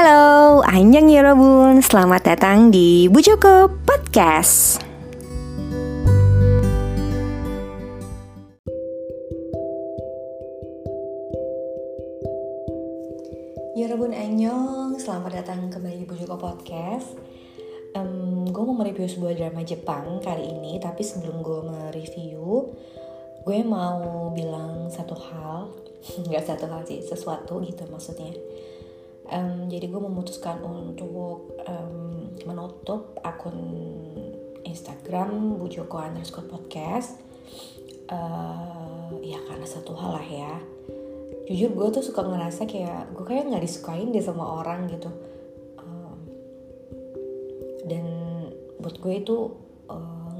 Halo, Anjang Yorobun, selamat datang di Bu Joko Podcast. Yorobun Anyong, selamat datang kembali di Bu Joko Podcast. Um, gue mau mereview sebuah drama Jepang kali ini, tapi sebelum gue mereview, gue mau bilang satu hal, nggak satu hal sih, sesuatu gitu maksudnya um, jadi gue memutuskan untuk um, menutup akun Instagram Bu Joko underscore podcast. Uh, ya karena satu hal lah ya. Jujur gue tuh suka ngerasa kayak gue kayak nggak disukain deh sama orang gitu. Um, dan buat gue itu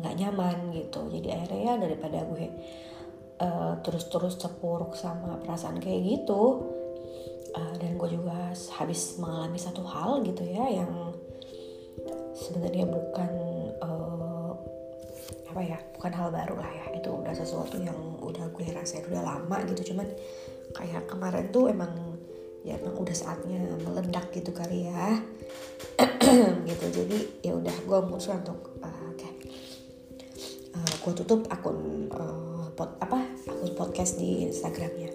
nggak uh, nyaman gitu. Jadi akhirnya ya daripada gue uh, terus-terus terpuruk sama perasaan kayak gitu uh, dan gue juga habis mengalami satu hal gitu ya yang sebenarnya bukan uh, apa ya bukan hal baru lah ya. Itu udah sesuatu yang udah gue rasain udah lama gitu. Cuman kayak kemarin tuh emang ya emang udah saatnya meledak gitu kali ya. Gitu. Jadi ya udah gue muncul untuk uh, oke. Okay. uh, gue tutup akun uh, pod, apa akun podcast di Instagramnya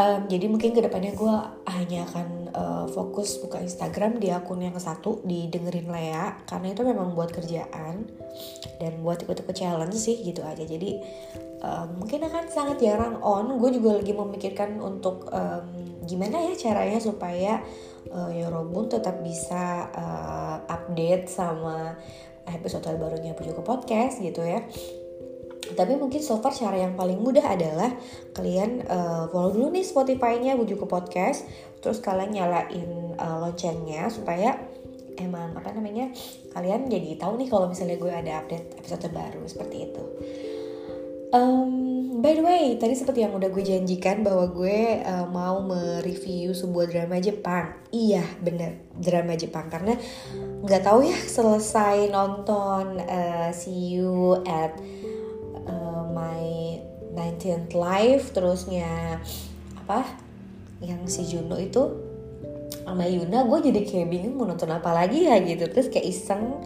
um, jadi mungkin ke depannya gue hanya akan uh, fokus buka Instagram di akun yang satu di dengerin Lea karena itu memang buat kerjaan dan buat ikut-ikut challenge sih gitu aja. Jadi um, mungkin akan sangat jarang on. Gue juga lagi memikirkan untuk um, gimana ya caranya supaya uh, Yorobun tetap bisa uh, update sama episode terbarunya juga Podcast gitu ya tapi mungkin so far cara yang paling mudah adalah kalian uh, follow dulu nih Spotify-nya Bujuku Podcast. Terus kalian nyalain uh, loncengnya supaya emang apa namanya kalian jadi tahu nih kalau misalnya gue ada update episode terbaru seperti itu. Um, by the way tadi seperti yang udah gue janjikan bahwa gue uh, mau mereview sebuah drama Jepang. Iya bener drama Jepang. Karena nggak tahu ya selesai nonton uh, See You at my 19th life terusnya apa yang si Juno itu sama Yuna gue jadi kayak bingung mau nonton apa lagi ya gitu. Terus kayak iseng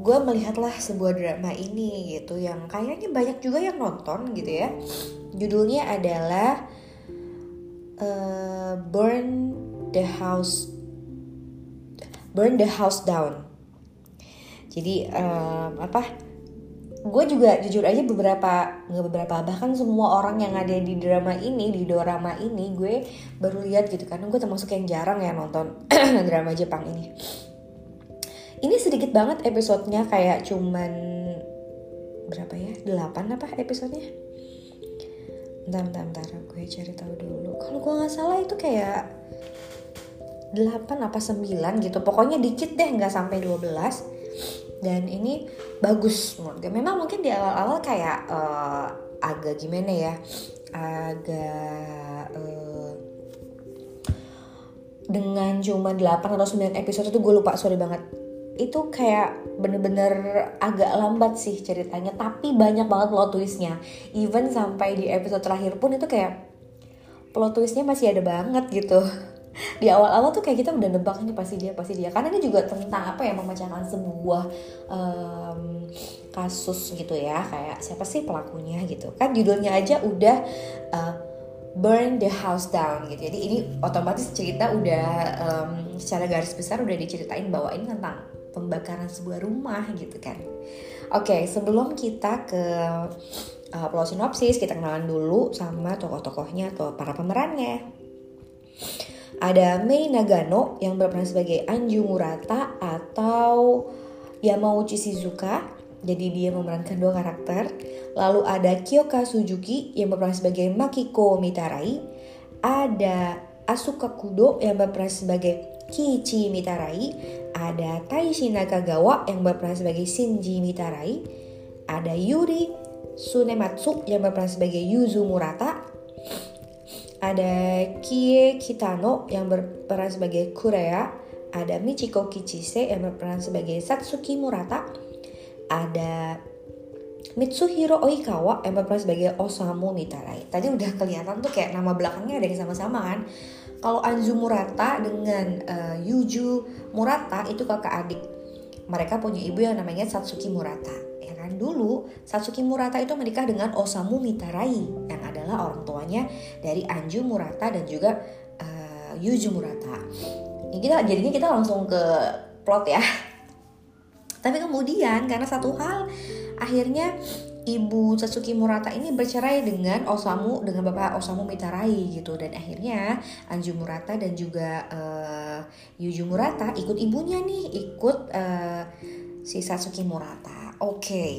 gue melihatlah sebuah drama ini gitu yang kayaknya banyak juga yang nonton gitu ya. Judulnya adalah uh, Burn the House Burn the House Down. Jadi um, apa gue juga jujur aja beberapa nggak beberapa bahkan semua orang yang ada di drama ini di drama ini gue baru lihat gitu. Karena gue termasuk yang jarang ya nonton drama Jepang ini. Ini sedikit banget episodenya kayak cuman berapa ya? Delapan apa episodenya? Bentar bentar bentar. Gue cari tahu dulu. Kalau gue nggak salah itu kayak delapan apa sembilan gitu. Pokoknya dikit deh nggak sampai 12 dan ini bagus menurut gue. Memang mungkin di awal-awal kayak uh, agak gimana ya agak uh, dengan cuma 8 atau 9 episode itu gue lupa sorry banget. Itu kayak bener-bener agak lambat sih ceritanya tapi banyak banget plot twistnya. Even sampai di episode terakhir pun itu kayak plot twistnya masih ada banget gitu di awal-awal tuh kayak kita udah nebak ini pasti dia pasti dia. Karena ini juga tentang apa ya memecahkan sebuah um, kasus gitu ya. Kayak siapa sih pelakunya gitu. Kan judulnya aja udah uh, burn the house down gitu. Jadi ini otomatis cerita udah um, secara garis besar udah diceritain bahwa ini tentang pembakaran sebuah rumah gitu kan. Oke okay, sebelum kita ke uh, plot sinopsis kita kenalan dulu sama tokoh-tokohnya atau para pemerannya ada Mei Nagano yang berperan sebagai Anju Murata atau Yamauchi Shizuka. Jadi dia memerankan dua karakter. Lalu ada Kyoka Suzuki yang berperan sebagai Makiko Mitarai. Ada Asuka Kudo yang berperan sebagai Kiichi Mitarai. Ada Taishi Nakagawa yang berperan sebagai Shinji Mitarai. Ada Yuri Sunematsu yang berperan sebagai Yuzu Murata ada Kie Kitano yang berperan sebagai Kurea, ada Michiko Kichise yang berperan sebagai Satsuki Murata, ada Mitsuhiro Oikawa yang berperan sebagai Osamu Mitarai. Tadi udah kelihatan tuh kayak nama belakangnya ada yang sama-sama kan. kalau Anzu Murata dengan uh, Yuju Murata itu kakak adik. Mereka punya ibu yang namanya Satsuki Murata. Ya kan? Dulu Satsuki Murata itu menikah dengan Osamu Mitarai yang adalah orang tuanya dari Anju Murata dan juga uh, Yuju Murata ya kita jadinya kita langsung ke plot ya tapi kemudian karena satu hal akhirnya ibu Satsuki Murata ini bercerai dengan Osamu dengan bapak Osamu Mitarai gitu dan akhirnya Anju Murata dan juga uh, Yuju Murata ikut ibunya nih ikut uh, si Satsuki Murata. Oke, okay.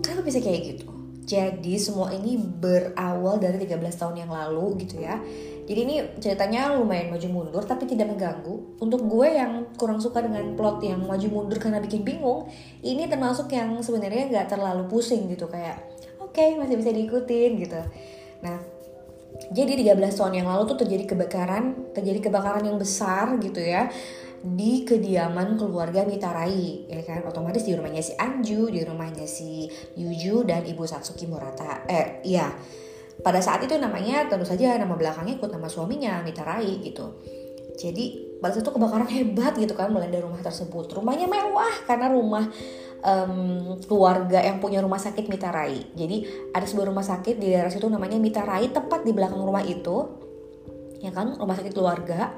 kenapa bisa kayak gitu? Jadi semua ini berawal dari 13 tahun yang lalu gitu ya. Jadi ini ceritanya lumayan maju mundur tapi tidak mengganggu. Untuk gue yang kurang suka dengan plot yang maju mundur karena bikin bingung, ini termasuk yang sebenarnya nggak terlalu pusing gitu kayak oke okay, masih bisa diikutin gitu. Nah jadi 13 tahun yang lalu tuh terjadi kebakaran, terjadi kebakaran yang besar gitu ya di kediaman keluarga Mitarai ya kan? Otomatis di rumahnya si Anju di rumahnya si Yuju dan ibu Satsuki Murata. Eh iya. Pada saat itu namanya tentu saja nama belakangnya ikut nama suaminya Mitarai gitu. Jadi pada saat itu kebakaran hebat gitu kan melanda rumah tersebut. Rumahnya mewah karena rumah um, keluarga yang punya rumah sakit Mitarai jadi ada sebuah rumah sakit di daerah situ namanya Mitarai tepat di belakang rumah itu. Ya kan rumah sakit keluarga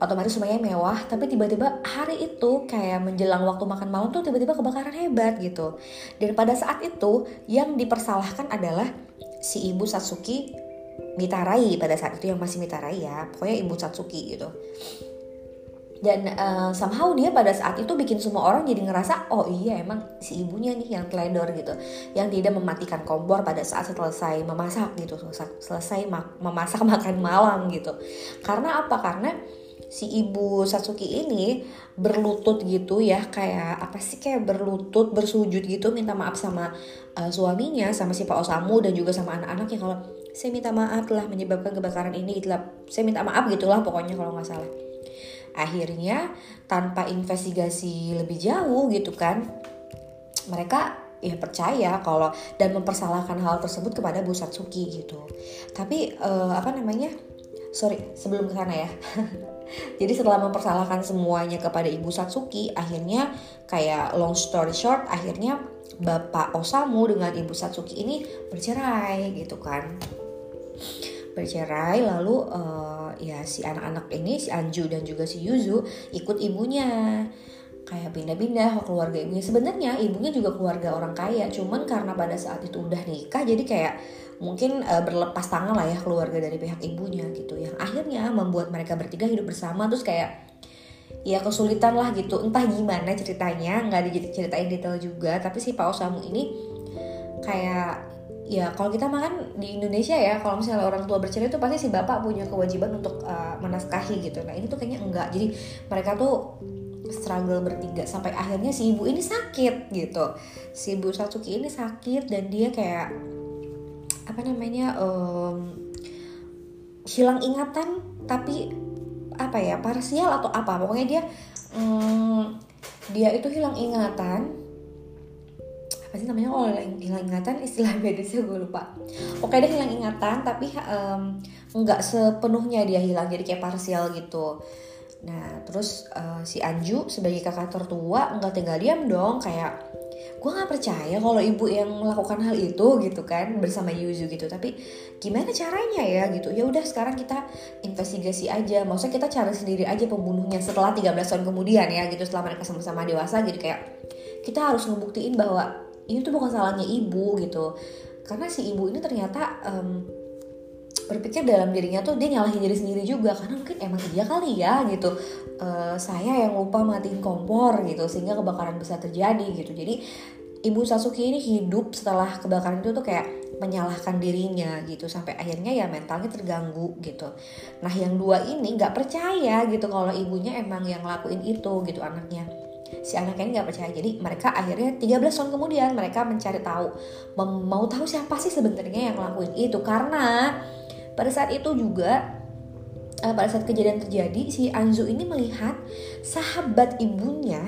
otomatis semuanya mewah tapi tiba-tiba hari itu kayak menjelang waktu makan malam tuh tiba-tiba kebakaran hebat gitu. Dan pada saat itu yang dipersalahkan adalah si ibu Satsuki Mitarai pada saat itu yang masih Mitarai ya pokoknya ibu Satsuki gitu. Dan uh, somehow dia pada saat itu bikin semua orang jadi ngerasa oh iya emang si ibunya nih yang teledor gitu yang tidak mematikan kompor pada saat selesai memasak gitu selesai memasak makan malam gitu. Karena apa? Karena si ibu Satsuki ini berlutut gitu ya kayak apa sih kayak berlutut bersujud gitu minta maaf sama uh, suaminya sama si Pak Osamu dan juga sama anak-anaknya. Kalau saya minta maaf telah menyebabkan kebakaran ini itulah saya minta maaf gitulah pokoknya kalau nggak salah. Akhirnya tanpa investigasi lebih jauh gitu kan mereka ya percaya kalau dan mempersalahkan hal tersebut kepada Bu Satsuki gitu. Tapi uh, apa namanya sorry sebelum ke sana ya Jadi setelah mempersalahkan semuanya kepada Ibu Satsuki, akhirnya kayak long story short, akhirnya Bapak Osamu dengan Ibu Satsuki ini bercerai gitu kan. Bercerai lalu uh, ya si anak-anak ini si Anju dan juga si Yuzu ikut ibunya kayak pindah-pindah ke keluarga ibunya. Sebenarnya ibunya juga keluarga orang kaya cuman karena pada saat itu udah nikah jadi kayak mungkin uh, berlepas tangan lah ya keluarga dari pihak ibunya gitu. Yang akhirnya membuat mereka bertiga hidup bersama terus kayak ya kesulitan lah gitu. Entah gimana ceritanya nggak diceritain detail juga tapi si Pak Osamu ini kayak ya kalau kita makan di Indonesia ya kalau misalnya orang tua bercerai itu pasti si bapak punya kewajiban untuk uh, menafkahi gitu. Nah ini tuh kayaknya enggak. Jadi mereka tuh struggle bertiga. Sampai akhirnya si ibu ini sakit gitu. Si ibu Satsuki ini sakit dan dia kayak apa namanya um, hilang ingatan tapi apa ya parsial atau apa. Pokoknya dia um, dia itu hilang ingatan. Apa sih namanya? Oh hilang ingatan istilah medisnya gue lupa. Oke dia hilang ingatan tapi um, sepenuhnya dia hilang. Jadi kayak parsial gitu nah terus uh, si Anju sebagai kakak tertua nggak tinggal diam dong kayak gue nggak percaya kalau ibu yang melakukan hal itu gitu kan bersama Yuzu gitu. Tapi gimana caranya ya? gitu. Ya udah sekarang kita investigasi aja. Maksudnya kita cari sendiri aja pembunuhnya setelah 13 tahun kemudian ya gitu setelah mereka sama-sama dewasa gitu. Kayak kita harus ngebuktiin bahwa ini tuh bukan salahnya ibu gitu. Karena si ibu ini ternyata um, berpikir dalam dirinya tuh dia nyalahin diri sendiri juga karena mungkin emang dia kali ya gitu. Uh, saya yang lupa matiin kompor gitu sehingga kebakaran bisa terjadi gitu. Jadi ibu Sasuke ini hidup setelah kebakaran itu tuh kayak menyalahkan dirinya gitu sampai akhirnya ya mentalnya terganggu gitu. Nah yang dua ini nggak percaya gitu kalau ibunya emang yang ngelakuin itu gitu anaknya. Si anaknya nggak percaya. Jadi mereka akhirnya 13 tahun kemudian mereka mencari tahu mau tahu siapa sih sebenarnya yang ngelakuin itu. Karena pada saat itu juga uh, pada saat kejadian terjadi si Anzu ini melihat sahabat ibunya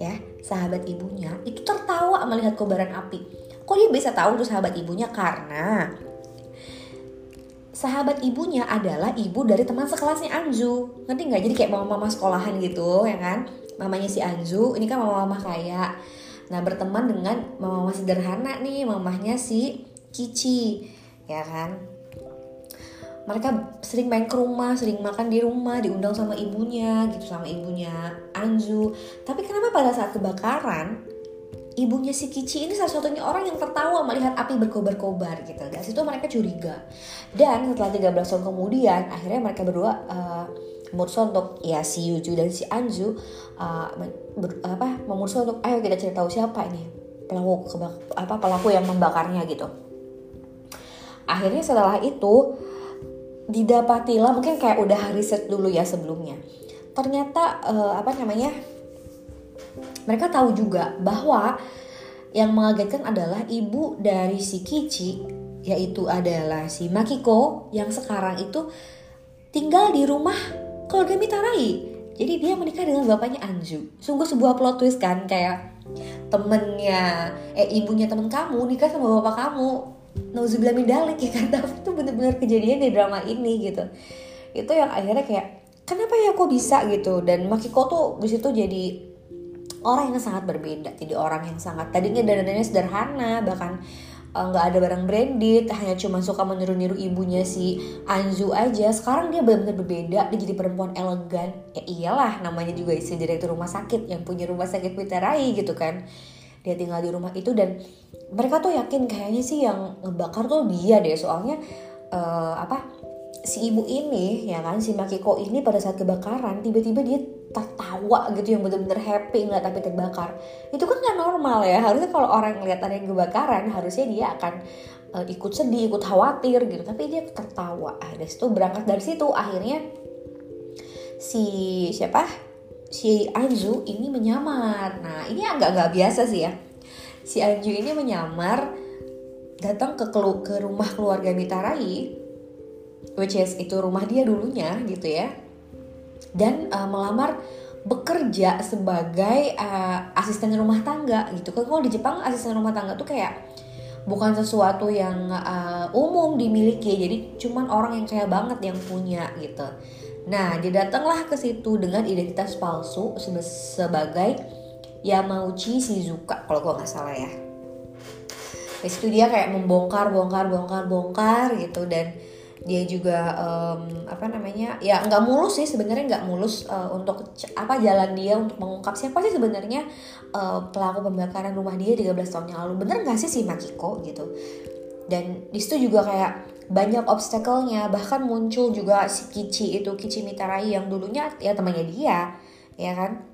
ya sahabat ibunya itu tertawa melihat kobaran api. Kok dia bisa tahu tuh sahabat ibunya? Karena sahabat ibunya adalah ibu dari teman sekelasnya Anju ngerti nggak? Jadi kayak mama-mama sekolahan gitu ya kan? Mamanya si Anju ini kan mama-mama kaya. Nah berteman dengan mama-mama sederhana nih mamahnya si Kici ya kan mereka sering main ke rumah, sering makan di rumah, diundang sama ibunya gitu sama ibunya Anju. Tapi kenapa pada saat kebakaran ibunya si Kici ini salah satunya orang yang tertawa melihat api berkobar-kobar gitu. Dan situ mereka curiga. Dan setelah 13 tahun kemudian akhirnya mereka berdua uh, memutuskan untuk ya si Yuju dan si Anju uh, ber, apa memutuskan untuk ayo kita cari tahu siapa ini pelaku kebak, apa pelaku yang membakarnya gitu. Akhirnya setelah itu didapatilah mungkin kayak udah riset dulu ya sebelumnya. Ternyata uh, apa namanya mereka tahu juga bahwa yang mengagetkan adalah ibu dari si Kici yaitu adalah si Makiko yang sekarang itu tinggal di rumah keluarga Mitarai. Jadi dia menikah dengan bapaknya Anju. Sungguh sebuah plot twist kan kayak temennya eh ibunya temen kamu nikah sama bapak kamu nauzubillah min dalik ya kan? Tapi itu bener-bener kejadian di drama ini gitu. Itu yang akhirnya kayak kenapa ya kok bisa? Gitu. Dan Makiko tuh di situ jadi orang yang sangat berbeda jadi orang yang sangat tadinya dandannya sederhana bahkan eh, nggak uh, ada barang branded hanya cuma suka meniru-niru ibunya si Anzu aja. Sekarang dia benar-benar berbeda dia jadi perempuan elegan. Ya iyalah namanya juga istri direktur rumah sakit yang punya rumah sakit Witerai gitu kan dia tinggal di rumah itu dan mereka tuh yakin kayaknya sih yang ngebakar tuh dia deh. Soalnya uh, apa si ibu ini ya kan si Makiko ini pada saat kebakaran tiba-tiba dia tertawa gitu yang bener-bener happy nggak tapi terbakar. Itu kan nggak normal ya. Harusnya kalau orang ngeliat ada yang kebakaran harusnya dia akan uh, ikut sedih ikut khawatir gitu. Tapi dia tertawa. Ah, dari situ berangkat. Dari situ akhirnya si siapa si Anju ini menyamar. Nah ini agak nggak biasa sih ya. Si Anju ini menyamar datang ke kelu ke rumah keluarga Mitarai, which is itu rumah dia dulunya gitu ya, dan uh, melamar bekerja sebagai uh, asisten rumah tangga gitu. Kan kalau di Jepang asisten rumah tangga tuh kayak bukan sesuatu yang uh, umum dimiliki, jadi cuman orang yang kaya banget yang punya gitu. Nah, dia datanglah ke situ dengan identitas palsu sebagai Yamauchi Shizuka kalau gue nggak salah ya. Di situ dia kayak membongkar, bongkar, bongkar, bongkar gitu dan dia juga um, apa namanya ya nggak mulus sih sebenarnya nggak mulus uh, untuk apa jalan dia untuk mengungkap siapa sih sebenarnya uh, pelaku pembakaran rumah dia 13 tahun yang lalu bener nggak sih si Makiko gitu dan di situ juga kayak banyak obstacle-nya bahkan muncul juga si Kichi itu Kichi Mitarai yang dulunya ya temannya dia ya kan?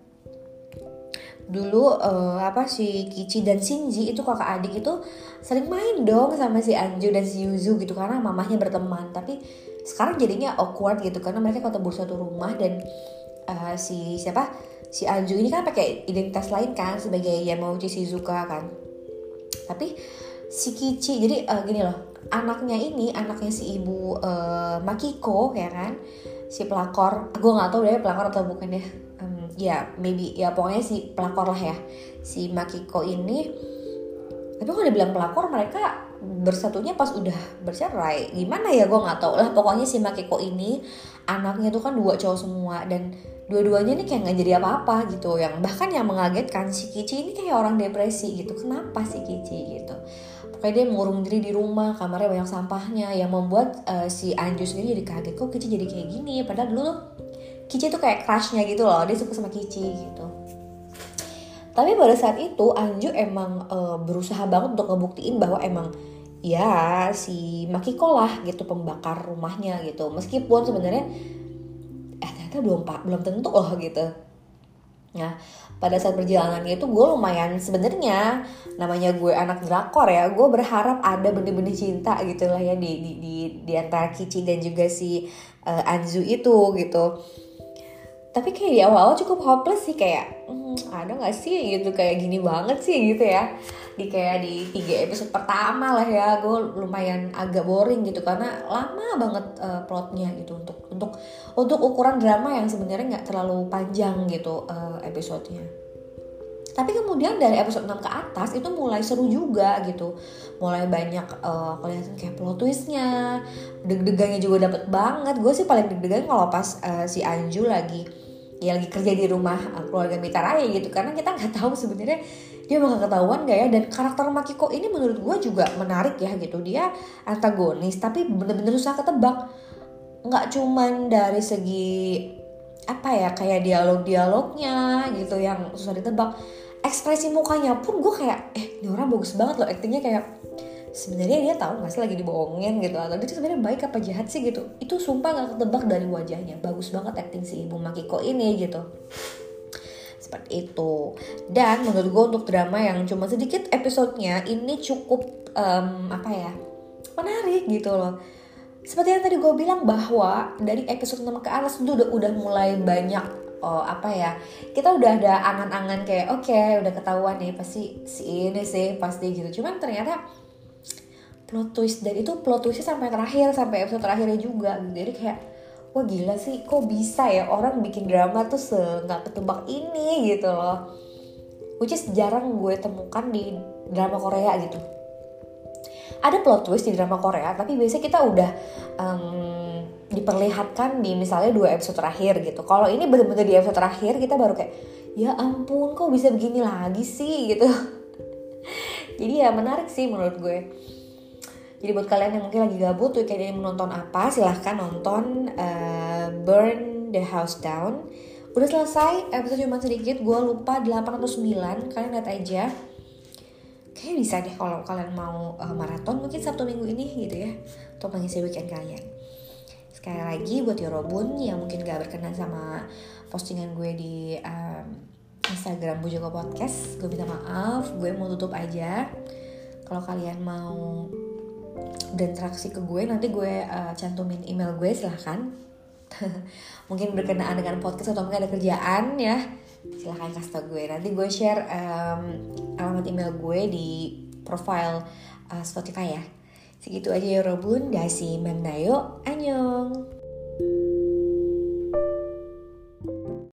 Dulu uh, apa si Kichi dan Shinji itu kakak adik itu sering main dong sama si Anju dan si Yuzu gitu karena mamahnya berteman. Tapi sekarang jadinya awkward gitu karena mereka ketemu satu rumah dan uh, si siapa? Si Anju ini kan pakai identitas lain kan sebagai Yamauchi Shizuka kan. Tapi si Kichi jadi uh, gini loh anaknya ini anaknya si ibu uh, Makiko ya kan? Si pelakor. Gue nggak tahu deh pelakor atau bukan ya. Um, ya maybe ya pokoknya si pelakor lah ya. Si Makiko ini tapi kalau dibilang pelakor mereka bersatunya pas udah bercerai. Gimana ya gue nggak tahu. Lah pokoknya si Makiko ini anaknya tuh kan dua cowok semua dan dua-duanya ini kayak nggak jadi apa-apa gitu. Yang bahkan yang mengagetkan si Kici ini kayak orang depresi gitu. Kenapa si Kici gitu pokoknya dia mengurung diri di rumah kamarnya banyak sampahnya. Yang membuat uh, si Anju sendiri jadi kaget kok Kici jadi kayak gini? Padahal dulu tuh Kici tuh kayak crushnya gitu loh dia suka sama Kici gitu. Tapi pada saat itu Anju emang uh, berusaha banget untuk ngebuktiin bahwa emang ya si Makiko lah gitu pembakar rumahnya gitu. Meskipun sebenarnya eh ternyata belum pak belum tentu loh gitu. Nah, pada saat perjalanannya itu gue lumayan sebenarnya namanya gue anak drakor ya, gue berharap ada benih-benih cinta gitu lah ya di di di, di antara Kici dan juga si uh, Anzu itu gitu. Tapi kayak di awal-awal cukup hopeless sih kayak hmm, ada nggak sih gitu kayak gini banget sih gitu ya. Di kayak di tiga episode pertama lah ya gue lumayan agak boring gitu karena lama banget uh, plotnya gitu untuk untuk untuk ukuran drama yang sebenarnya nggak terlalu panjang gitu uh, episodenya. Tapi kemudian dari episode 6 ke atas itu mulai seru juga gitu. Mulai banyak uh, kelihatan kayak plot twistnya deg-degannya juga dapet banget. Gue sih paling deg-degan kalau pas uh, si Anju lagi ya lagi kerja di rumah uh, keluarga Mitaraya gitu. Karena kita nggak tahu sebenarnya dia bakal ketahuan gak ya. Dan karakter Makiko ini menurut gue juga menarik ya gitu. Dia antagonis tapi bener-bener susah ketebak. Nggak cuman dari segi apa ya kayak dialog-dialognya gitu yang susah ditebak. Ekspresi mukanya pun gue kayak eh ini orang bagus banget loh aktingnya kayak sebenarnya dia tahu nggak sih lagi dibohongin gitu atau dia sebenarnya baik apa jahat sih gitu. Itu sumpah nggak ketebak dari wajahnya. Bagus banget akting si ibu Makiko ini gitu. Seperti itu. Dan menurut gue untuk drama yang cuma sedikit episodenya ini cukup um, apa ya menarik gitu loh. Seperti yang tadi gue bilang bahwa dari episode 6 ke atas itu udah udah mulai banyak oh apa ya kita udah ada angan-angan kayak oke okay, udah ketahuan nih pasti si ini sih pasti gitu. Cuman ternyata plot twist dan itu plot twistnya sampai terakhir sampai episode terakhirnya juga. Jadi kayak wah gila sih kok bisa ya orang bikin drama tuh se nggak ketebak ini gitu loh. Which is jarang gue temukan di drama Korea gitu. Ada plot twist di drama Korea tapi biasanya kita udah um, diperlihatkan di misalnya dua episode terakhir gitu. Kalau ini bener-bener di episode terakhir kita baru kayak ya ampun kok bisa begini lagi sih? Gitu. Jadi ya menarik sih menurut gue jadi buat kalian yang mungkin lagi gabut tuh kayak menonton apa silahkan nonton uh, Burn the House Down. Udah selesai episode cuma sedikit gue lupa 8 atau 9 kalian lihat aja. Kayaknya bisa deh kalau kalian mau uh, maraton mungkin Sabtu minggu ini gitu ya untuk mengisi weekend kalian. Sekali lagi buat Yorobun yang mungkin gak berkenan sama postingan gue di um, Instagram Bu Joko Podcast gue minta maaf gue mau tutup aja. Kalau kalian mau berinteraksi ke gue nanti gue uh, cantumin email gue silahkan. Mungkin berkenaan dengan podcast atau mungkin ada kerjaan ya. Silahkan kasih tau gue. Nanti gue share um, alamat email gue di profile uh, Spotify ya. Segitu aja ya Robun, dasi mandayo, anyong.